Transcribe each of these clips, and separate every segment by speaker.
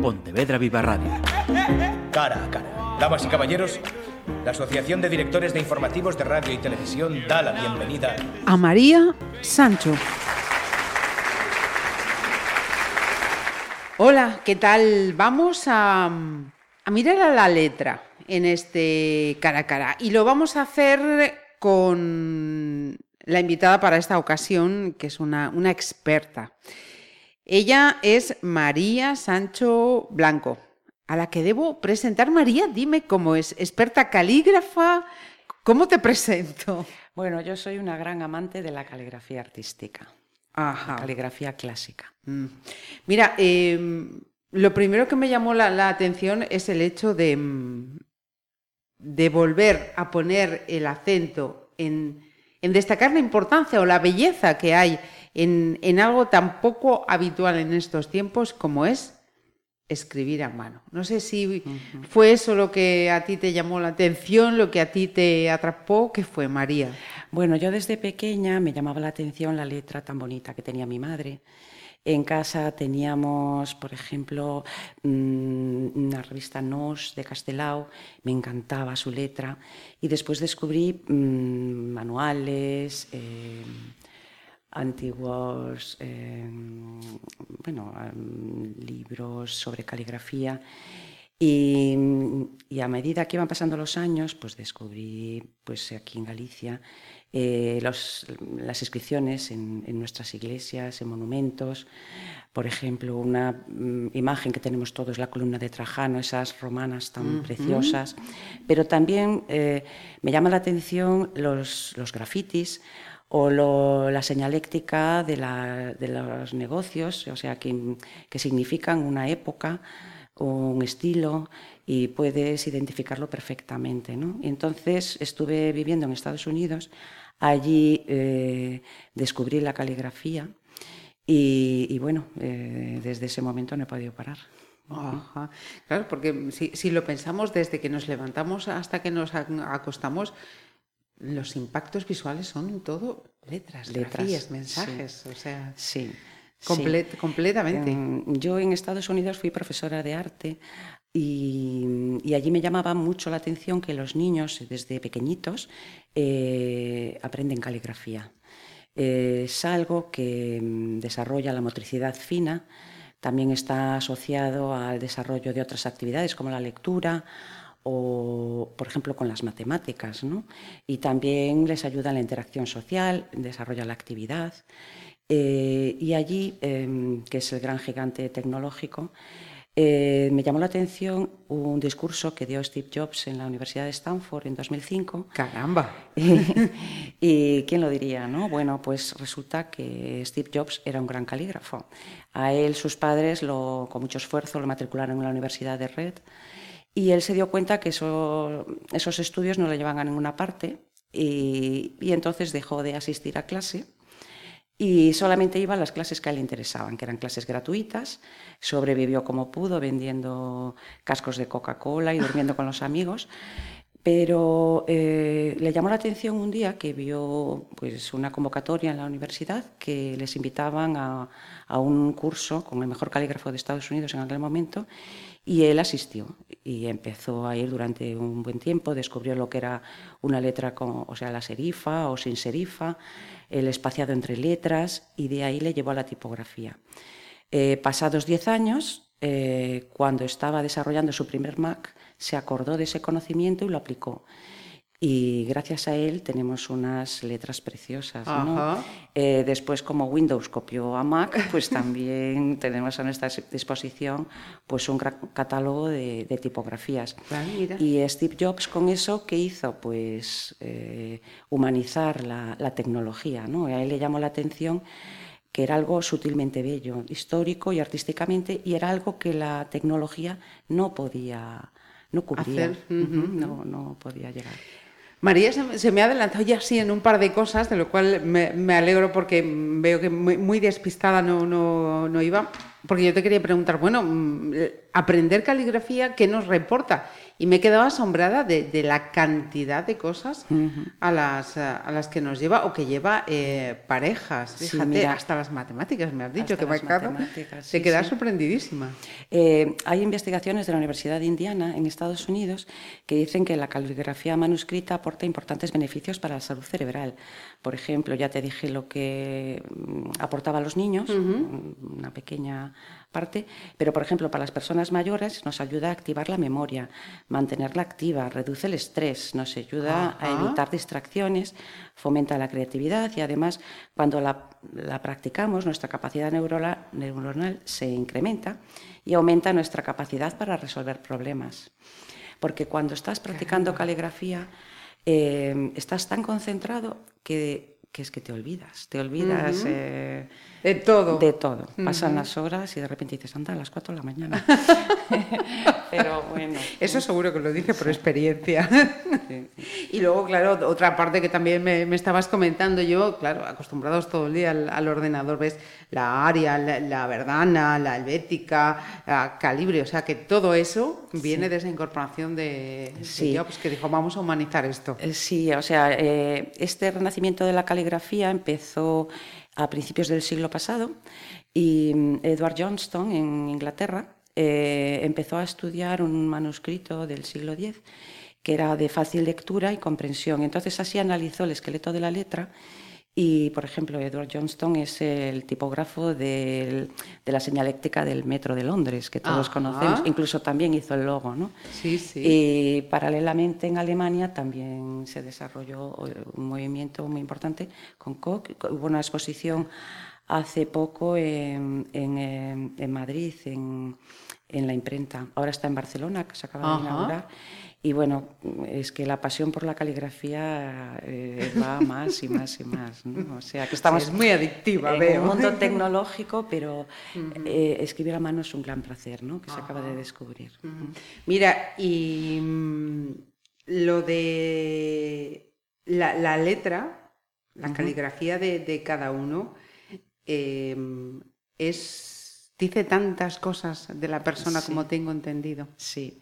Speaker 1: Pontevedra Viva Radio.
Speaker 2: Cara a cara. Damas y caballeros, la Asociación de Directores de Informativos de Radio y Televisión da la bienvenida
Speaker 3: a María Sancho. Hola, ¿qué tal? Vamos a, a mirar a la letra en este cara a cara y lo vamos a hacer con la invitada para esta ocasión, que es una, una experta. Ella es María Sancho Blanco, a la que debo presentar. María, dime cómo es, experta calígrafa, ¿cómo te presento?
Speaker 4: Bueno, yo soy una gran amante de la caligrafía artística, Ajá. caligrafía clásica. Mm.
Speaker 3: Mira, em, lo primero que me llamó la, atención es el hecho de, de volver a poner el acento en, en destacar la importancia o la belleza que hay en, algo tan poco habitual en estos tiempos como es escribir a mano. No sé si fue eso lo que a ti te llamó la atención, lo que a ti te atrapó, ¿qué fue, María?
Speaker 4: Bueno, yo desde pequeña me llamaba la atención la letra tan bonita que tenía mi madre. En casa teníamos, por ejemplo, mm, una revista Nos de Castelao, me encantaba su letra, y después descubrí mm, manuales, eh, antiguos em, bueno, libros sobre caligrafía y, a medida que iban pasando los años, pues descubrí pues aquí en Galicia eh, las inscripciones en, nuestras iglesias, en monumentos. Por ejemplo, una mm, imagen que tenemos todos, la columna de Trajano, esas romanas tan preciosas. Pero también eh, me llama la atención los, los grafitis o la señaléctica de, los negocios, o sea, que, significan una época o un estilo y puedes identificarlo perfectamente. Entonces estuve viviendo en Estados Unidos, allí eh, descubrí la caligrafía y, bueno, eh, desde ese momento no he podido parar.
Speaker 3: Claro, porque si, lo pensamos desde que nos levantamos hasta que nos acostamos, los impactos visuales son todo letras, letras, mensajes, o sea,
Speaker 4: sí,
Speaker 3: completamente.
Speaker 4: yo en Estados Unidos fui profesora de arte y, allí me llamaba mucho la atención que los niños desde pequeñitos eh, aprenden caligrafía. es algo que mm, desarrolla la motricidad fina, también está asociado al desarrollo de otras actividades como la lectura, o, por ejemplo, con las matemáticas. ¿no? Y también les ayuda en la interacción social, desarrolla la actividad. Eh, y allí, em, que es el gran gigante tecnológico, eh, me llamó la atención un discurso que dio Steve Jobs en la Universidad de Stanford en 2005.
Speaker 3: ¡Caramba!
Speaker 4: y, quién lo diría, ¿no? Bueno, pues resulta que Steve Jobs era un gran calígrafo. A él sus padres, lo, con mucho esfuerzo, lo matricularon en la Universidad de Red y él se dio cuenta que esos estudios no le llevaban a ninguna parte y, entonces dejó de asistir a clase y solamente iba a las clases que a él le interesaban, que eran clases gratuitas. Sobrevivió como pudo vendiendo cascos de Coca-Cola y durmiendo con los amigos. Pero eh, le llamó la atención un día que vio pues, una convocatoria en la universidad que les invitaban a, a un curso con el mejor calígrafo de Estados Unidos en aquel momento y él asistió y empezó a ir durante un buen tiempo, descubrió lo que era una letra, o sea, la serifa o sin serifa, el espaciado entre letras y de ahí le llevó a la tipografía. Eh, pasados diez años, eh, cuando estaba desarrollando su primer Mac, se acordó de ese conocimiento y lo aplicó y gracias a él tenemos unas letras preciosas. Eh, después, como Windows copió a Mac, pues también tenemos a nuestra disposición pues un gran catálogo de, tipografías.
Speaker 3: Ah,
Speaker 4: y Steve Jobs con eso, ¿qué hizo? Pues eh, humanizar la, tecnología. ¿no? A él le llamó la atención que era algo sutilmente bello, histórico y artísticamente, y era algo que la tecnología no podía, no cubría, no, no podía llegar.
Speaker 3: María se, me ha adelantado ya así en un par de cosas, de lo cual me, alegro porque veo que muy, despistada no, no, iba. Porque yo te quería preguntar, bueno, mm, aprender caligrafía, ¿qué nos reporta? Y me he quedado asombrada de, la cantidad de cosas a, las, a las que nos lleva o que lleva eh, parejas. Fíjate, hasta las matemáticas, me has dicho, que me acabo de quedar sorprendidísima.
Speaker 4: Eh, hay investigaciones de la Universidad de Indiana en Estados Unidos que dicen que la caligrafía manuscrita aporta importantes beneficios para la salud cerebral. Por ejemplo, ya te dije lo que mm, aportaba a los niños, una pequeña parte, pero por ejemplo para las personas mayores nos ayuda a activar la memoria, mantenerla activa, reduce el estrés, nos ayuda a evitar distracciones, fomenta la creatividad y además cuando la, practicamos nuestra capacidad neuronal, se incrementa y aumenta nuestra capacidad para resolver problemas. Porque cuando estás practicando caligrafía, eh, estás tan concentrado que que es que te olvidas, te olvidas
Speaker 3: eh, de todo.
Speaker 4: De todo. Pasan las horas y de repente dices, anda, a las 4 de la mañana.
Speaker 3: Pero bueno. Eso seguro que lo dice por experiencia. Y luego, claro, otra parte que también me, estabas comentando yo, claro, acostumbrados todo el día al, ordenador, ves la área, la, verdana, la helvética, la calibre, o sea que todo eso viene de esa incorporación de, sí. Jobs que dijo, vamos a humanizar esto.
Speaker 4: Eh, sí, o sea, eh, este renacimiento de la caligrafía empezó a principios del siglo pasado y mm, Edward Johnston en Inglaterra eh, empezó a estudiar un manuscrito del siglo X que era de fácil lectura y comprensión. Entonces así analizó el esqueleto de la letra y, por ejemplo, Edward Johnston es el tipógrafo de la señaléctica del Metro de Londres, que todos conocemos. Incluso también hizo el logo, ¿no?
Speaker 3: Sí, sí.
Speaker 4: Y paralelamente en Alemania también se desarrolló un movimiento muy importante con Koch. Hubo una exposición hace poco en, en, Madrid, en, en, la imprenta. Ahora está en Barcelona, que se acaba de inaugurar. Y bueno, es que la pasión por la caligrafía eh, va más y más y más. ¿no? O sea, que estamos
Speaker 3: es muy adictiva,
Speaker 4: en
Speaker 3: veo.
Speaker 4: un mundo tecnológico, pero eh, escribir a mano es un gran placer, ¿no? Que se acaba de descubrir.
Speaker 3: Mira, y mm, lo de la, letra, la caligrafía de, cada uno, em, es dice tantas cosas de la persona como tengo entendido.
Speaker 4: Sí.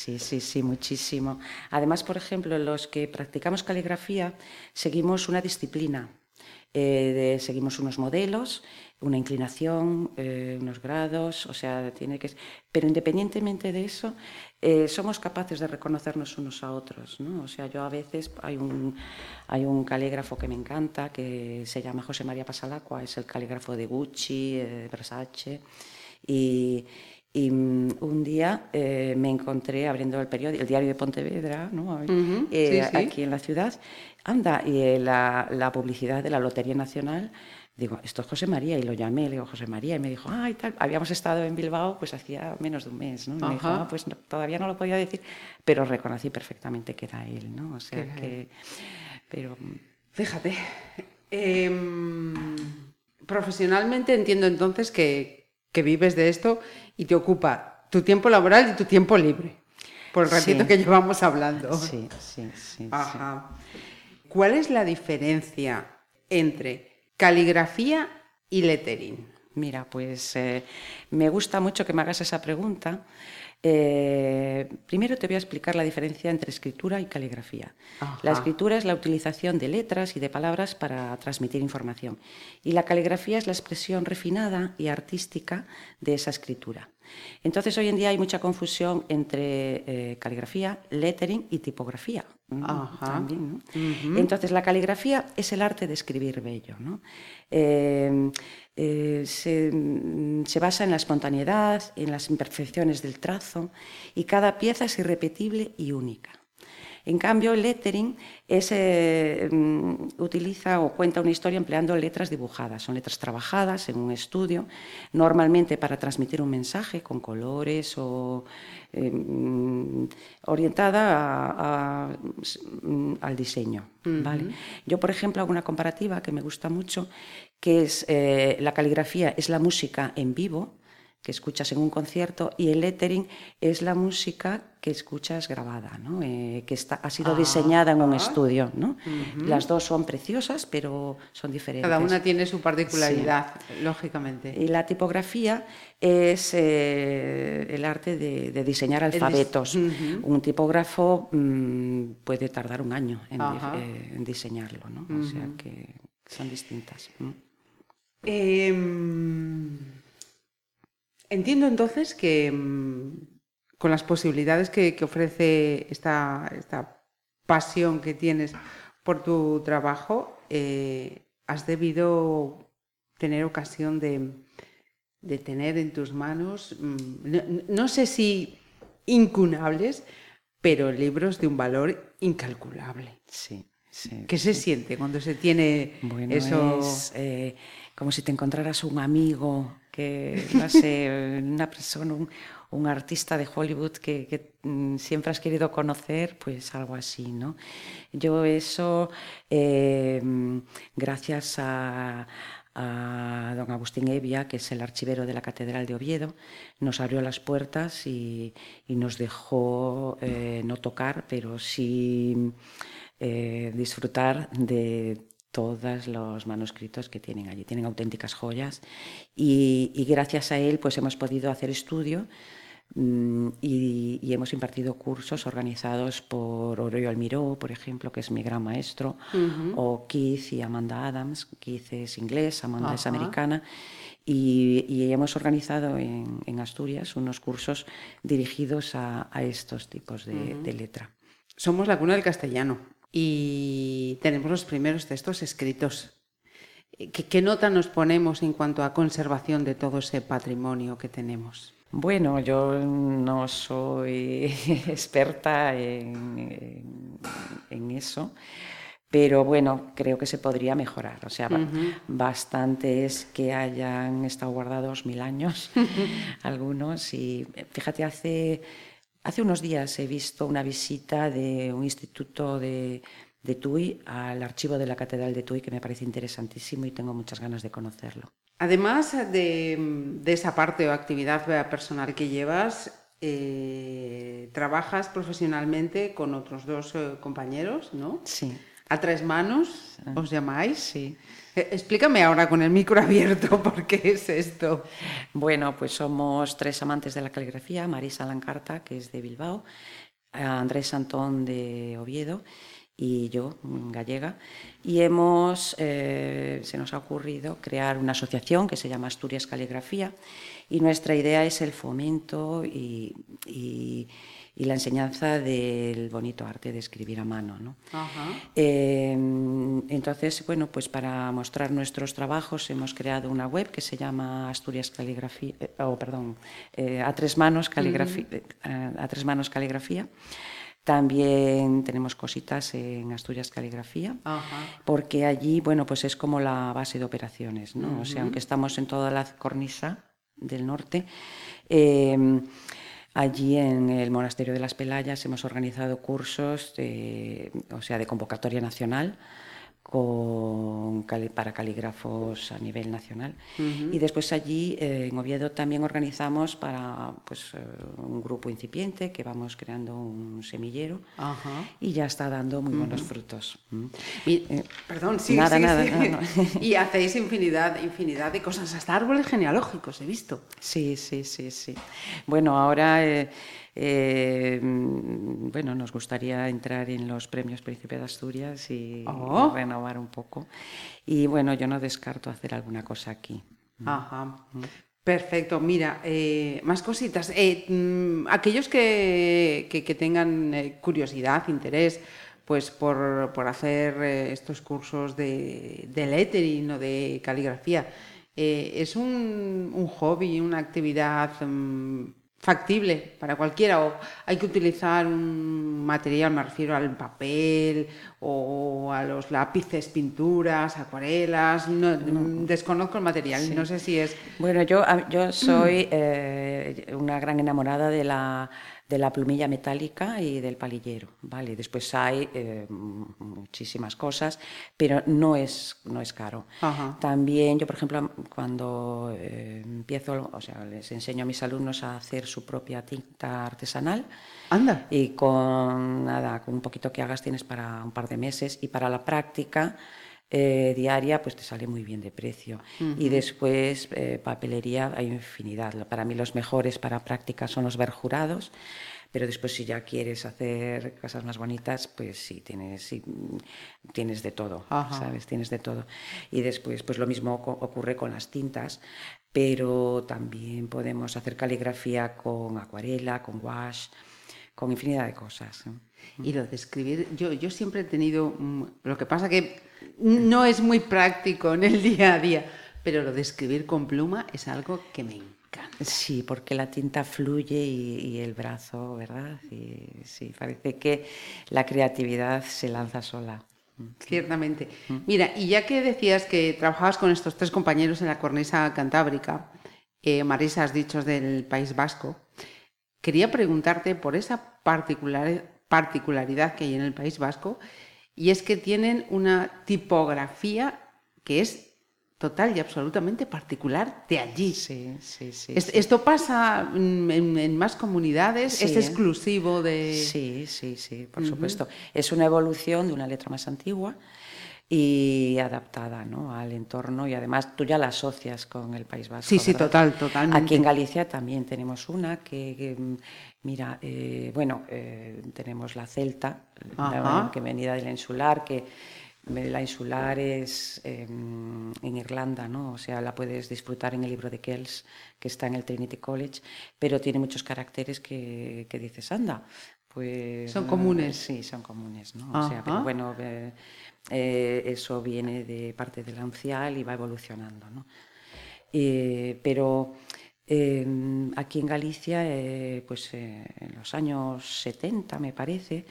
Speaker 4: Sí, sí, sí, muchísimo. Además, por ejemplo, los que practicamos caligrafía seguimos una disciplina, eh, seguimos unos modelos, una inclinación, eh, unos grados, o sea, tiene que... Pero independientemente de eso, eh, somos capaces de reconocernos unos a otros, ¿no? O sea, yo a veces, hay un, hay un calígrafo que me encanta, que se llama José María Pasalacua, es el calígrafo de Gucci, Versace, y y mm, un día eh, me encontré abriendo el periódico, el diario de Pontevedra, ¿no? Eh, aquí en la ciudad. Anda, y eh, la, la, publicidad de la Lotería Nacional. Digo, esto es José María, y lo llamé, le digo, José María, y me dijo, ay, tal, habíamos estado en Bilbao pues hacía menos de un mes, ¿no? Y me dijo, ah, pues todavía no lo podía decir, pero reconocí perfectamente que era él, ¿no? O sea que, pero...
Speaker 3: Fíjate, em, profesionalmente entiendo entonces que, que vives de esto y te ocupa tu tiempo laboral y tu tiempo libre, por el ratito que llevamos hablando.
Speaker 4: Sí, sí, sí,
Speaker 3: ¿Cuál es la diferencia entre caligrafía y lettering?
Speaker 4: Mira, pues eh, me gusta mucho que me hagas esa pregunta eh, primero te voy a explicar la diferencia entre escritura y caligrafía. La escritura es la utilización de letras y de palabras para transmitir información y la caligrafía es la expresión refinada y artística de esa escritura. Entonces hoy en día hay mucha confusión entre eh, caligrafía, lettering y tipografía. Entonces la caligrafía es el arte de escribir bello. Eh, eh, mm, se, basa en la espontaneidad, en las imperfecciones del trazo y cada pieza es irrepetible y única. En cambio, el lettering mm, utiliza o cuenta una historia empleando letras dibujadas. Son letras trabajadas en un estudio, normalmente para transmitir un mensaje con colores o eh, mm, orientada al diseño. ¿vale? Yo, por ejemplo, hago una comparativa que me gusta mucho, que es eh, la caligrafía, es la música en vivo que escuchas en un concierto y el lettering es la música que escuchas grabada, ¿no? Eh, que está, ha sido diseñada en un
Speaker 3: Ah.
Speaker 4: estudio. ¿no? Las dos son preciosas, pero son diferentes.
Speaker 3: Cada una tiene su particularidad, lógicamente.
Speaker 4: Y la tipografía es eh, el arte de, de diseñar
Speaker 3: dis-
Speaker 4: alfabetos. Un tipógrafo mm, puede tardar un año en, eh, en diseñarlo, ¿no? O sea que son distintas. ¿no?
Speaker 3: Entiendo entonces que mm, con las posibilidades que, que ofrece esta, esta pasión que tienes por tu trabajo, eh, has debido tener ocasión de, de tener en tus manos, mm, no, no sé si incunables, pero libros de un valor incalculable.
Speaker 4: Sí, sí.
Speaker 3: ¿Qué se siente cuando se tiene
Speaker 4: Bueno,
Speaker 3: eso?
Speaker 4: es eh, como si te encontraras un amigo, que, no sé, una persona, un, artista de Hollywood que, mm, siempre has querido conocer, pues algo así, ¿no? Yo eso, eh, gracias a, don Agustín Evia, que es el archivero de la Catedral de Oviedo, nos abrió las puertas y, y nos dejó eh, no tocar, pero sí eh, disfrutar de todos los manuscritos que tienen allí. Tienen auténticas joyas y, y gracias a él pues hemos podido hacer estudio mm, y, y hemos impartido cursos organizados por Oroyo Almiró, por ejemplo, que es mi gran maestro, o Keith y Amanda Adams. Keith es inglés, Amanda es
Speaker 3: Ajá.
Speaker 4: americana. Y, y hemos organizado en, en Asturias unos cursos dirigidos a, a estos tipos de, de letra.
Speaker 3: Somos la cuna del castellano y tenemos los primeros textos escritos. ¿Qué, qué nota nos ponemos en cuanto a conservación de todo ese patrimonio que tenemos?
Speaker 4: Bueno, yo no soy experta en, eso, pero bueno, creo que se podría mejorar. O sea, ba- bastante es que hayan estado guardados mil años algunos. Y fíjate, hace, hace unos días he visto una visita de un instituto de, de Tui al archivo de la Catedral de Tui que me parece interesantísimo y tengo muchas ganas de conocerlo.
Speaker 3: Además de, de esa parte o actividad personal que llevas, eh, trabajas profesionalmente con otros dos eh, compañeros, ¿no?
Speaker 4: Sí.
Speaker 3: A tres manos, ¿os llamáis?
Speaker 4: Sí.
Speaker 3: Eh, Explícame ahora con el micro abierto por qué es esto.
Speaker 4: Bueno, pues somos tres amantes de la caligrafía, Marisa Lancarta, que es de Bilbao, Andrés Antón de Oviedo y yo, mm, gallega, y hemos, eh, se nos ha ocurrido crear una asociación que se llama Asturias Caligrafía y nuestra idea es el fomento y, y- y la enseñanza del bonito arte de escribir a mano. ¿no? Eh, entonces, bueno, pues para mostrar nuestros trabajos hemos creado una web que se llama Asturias Caligrafía, eh, oh, perdón, eh, a tres manos caligrafía, eh, a tres manos caligrafía. También tenemos cositas en Asturias Caligrafía,
Speaker 3: Ajá.
Speaker 4: porque allí, bueno, pues es como la base de operaciones, ¿no? O sea, aunque estamos en toda la cornisa del norte, eh, allí en el Monasterio de las Pelayas hemos organizado cursos, o sea, de convocatoria nacional con, para calígrafos a nivel nacional. Y después allí eh, en Oviedo también organizamos para pues, eh, un grupo incipiente que vamos creando un semillero y ya está dando muy buenos frutos. ¿m?
Speaker 3: Y-
Speaker 4: Eh,
Speaker 3: perdón, sí,
Speaker 4: nada,
Speaker 3: sí,
Speaker 4: nada,
Speaker 3: sí.
Speaker 4: nada, no.
Speaker 3: Y hacéis infinidad, infinidad de cosas, hasta árboles genealógicos, he visto.
Speaker 4: Sí, sí, sí, sí. Bueno, ahora, eh, mm, bueno, nos gustaría entrar en los premios Príncipe de Asturias y,
Speaker 3: Oh.
Speaker 4: renovar un poco. Y bueno, yo no descarto hacer alguna cosa aquí.
Speaker 3: Ajá. Perfecto. Mira, eh, más cositas. Eh, mm, aquellos que, que- que tengan curiosidad, interés, pues por, por hacer estos cursos de, de lettering o de caligrafía, es un, un hobby, una actividad mm, factible para cualquiera o hay que utilizar un material, me refiero al papel o a los lápices, pinturas, acuarelas, no, desconozco el material, no sé si es...
Speaker 4: Bueno, yo, yo soy eh, una gran enamorada de la, de la plumilla metálica y del palillero, ¿vale? Después hay eh, muchísimas cosas, pero no es, no es caro. También yo, por ejemplo, cuando eh, empiezo, o sea, les enseño a mis alumnos a hacer su propia tinta artesanal.
Speaker 3: Anda.
Speaker 4: Y con nada, con un poquito que hagas tienes para un par de meses y para la práctica eh, diaria, pues te sale muy bien de precio. Y después, eh, papelería, hay infinidad. Para mí los mejores para práctica son los verjurados, pero después si ya quieres hacer cosas más bonitas, pues sí, tienes, tienes de todo, ¿sabes? Tienes de todo. Y después, pues lo mismo ocurre con las tintas, pero también podemos hacer caligrafía con acuarela, con wash, con infinidad de cosas.
Speaker 3: Y lo de escribir, yo, yo siempre he tenido, mm, lo que pasa que no es muy práctico en el día a día, pero lo de escribir con pluma es algo que me encanta.
Speaker 4: Sí, porque la tinta fluye y, el brazo, ¿verdad? Y, sí, parece que la creatividad se lanza sola.
Speaker 3: Ciertamente. Mira, y ya que decías que trabajabas con estos tres compañeros en la cornisa cantábrica, eh, Marisa, has dicho del País Vasco, quería preguntarte por esa particularidad que hay en el País Vasco y es que tienen una tipografía que es total y absolutamente particular de allí.
Speaker 4: Sí, sí, sí.
Speaker 3: Esto pasa en, más comunidades, es exclusivo de...
Speaker 4: Sí, sí, sí, por supuesto. Es una evolución de una letra más antigua y adaptada ¿no? al entorno y además tú ya la asocias con el País Vasco.
Speaker 3: Sí, sí, total, totalmente.
Speaker 4: Aquí en Galicia también tenemos una que, mira, eh, bueno, eh, tenemos la celta, que venida del insular, que la insular es em, en Irlanda, ¿no? O sea, la puedes disfrutar en el libro de Kells, que está en el Trinity College, pero tiene muchos caracteres que, que dices, anda, pues...
Speaker 3: Son comunes.
Speaker 4: Sí, son comunes, ¿no? O sea, pero bueno... Eh, eso viene de parte del ancial y va evolucionando. ¿no? Eh, pero em, aquí en Galicia, eh, pues en los años 70 me parece,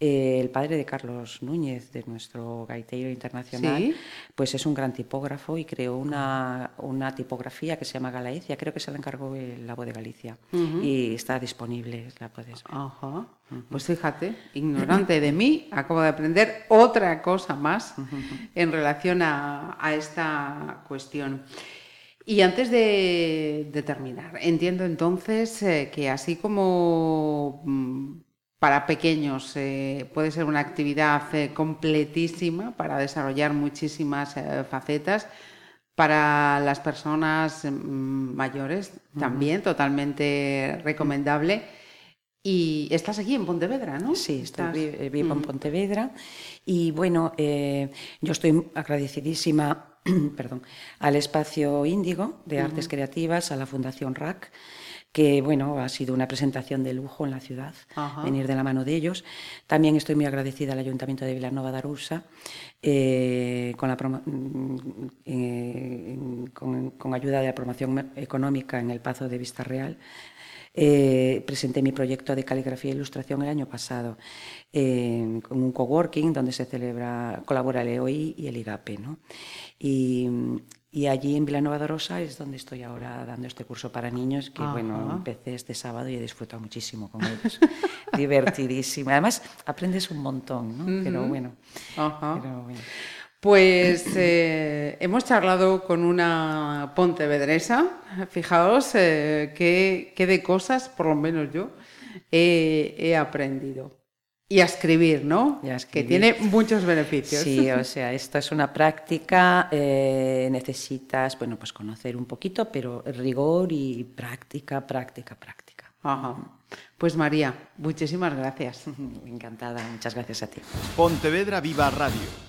Speaker 4: eh, el padre de Carlos Núñez, de nuestro gaitero internacional, pues es un gran tipógrafo y creó una, una, tipografía que se llama Galaecia, creo que se la encargó el Labo de Galicia y está disponible, la puedes ver.
Speaker 3: Ajá. Pues fíjate, ignorante de mí, acabo de aprender otra cosa más en relación a, a esta cuestión. Y antes de, terminar, entiendo entonces eh, que así como mm, para pequeños eh, puede ser una actividad eh, completísima para desarrollar muchísimas eh, facetas. Para las personas mm, mayores también totalmente recomendable. Y estás aquí en Pontevedra, ¿no?
Speaker 4: Sí, estoy, vivo en Pontevedra. Y bueno, yo estoy agradecidísima perdón, al espacio Índigo de Artes Creativas, a la Fundación RAC que bueno, ha sido una presentación de lujo en la ciudad, venir de la mano de ellos. También estoy muy agradecida al Ayuntamiento de Vilanova de Arousa, eh, con, la mm, eh, con, ayuda de la promoción económica en el Pazo de Vista Real. Eh, presenté mi proyecto de caligrafía e ilustración el año pasado con un coworking donde se celebra, colabora el EOI y el IGAPE. ¿no? Y, y allí en Vilanova de Rosa es donde estoy ahora dando este curso para niños, que bueno, empecé este sábado y he disfrutado muchísimo con ellos. Divertidísimo. Además, aprendes un montón, ¿no? Pero, bueno,
Speaker 3: Pues eh, hemos charlado con una pontevedresa. Fijaos eh, qué, de cosas, por lo menos yo, he aprendido. Y a escribir, ¿no? Que tiene muchos beneficios.
Speaker 4: Sí, o sea, esto es una práctica, eh, necesitas, bueno, pues conocer un poquito, pero rigor y práctica, práctica, práctica.
Speaker 3: Ajá. Pues María, muchísimas gracias.
Speaker 4: Encantada, muchas gracias a ti.
Speaker 1: Pontevedra Viva Radio.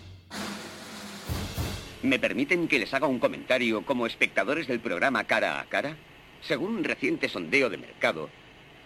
Speaker 5: ¿Me permiten que les haga un comentario como espectadores del programa Cara a Cara? Según un reciente sondeo de mercado,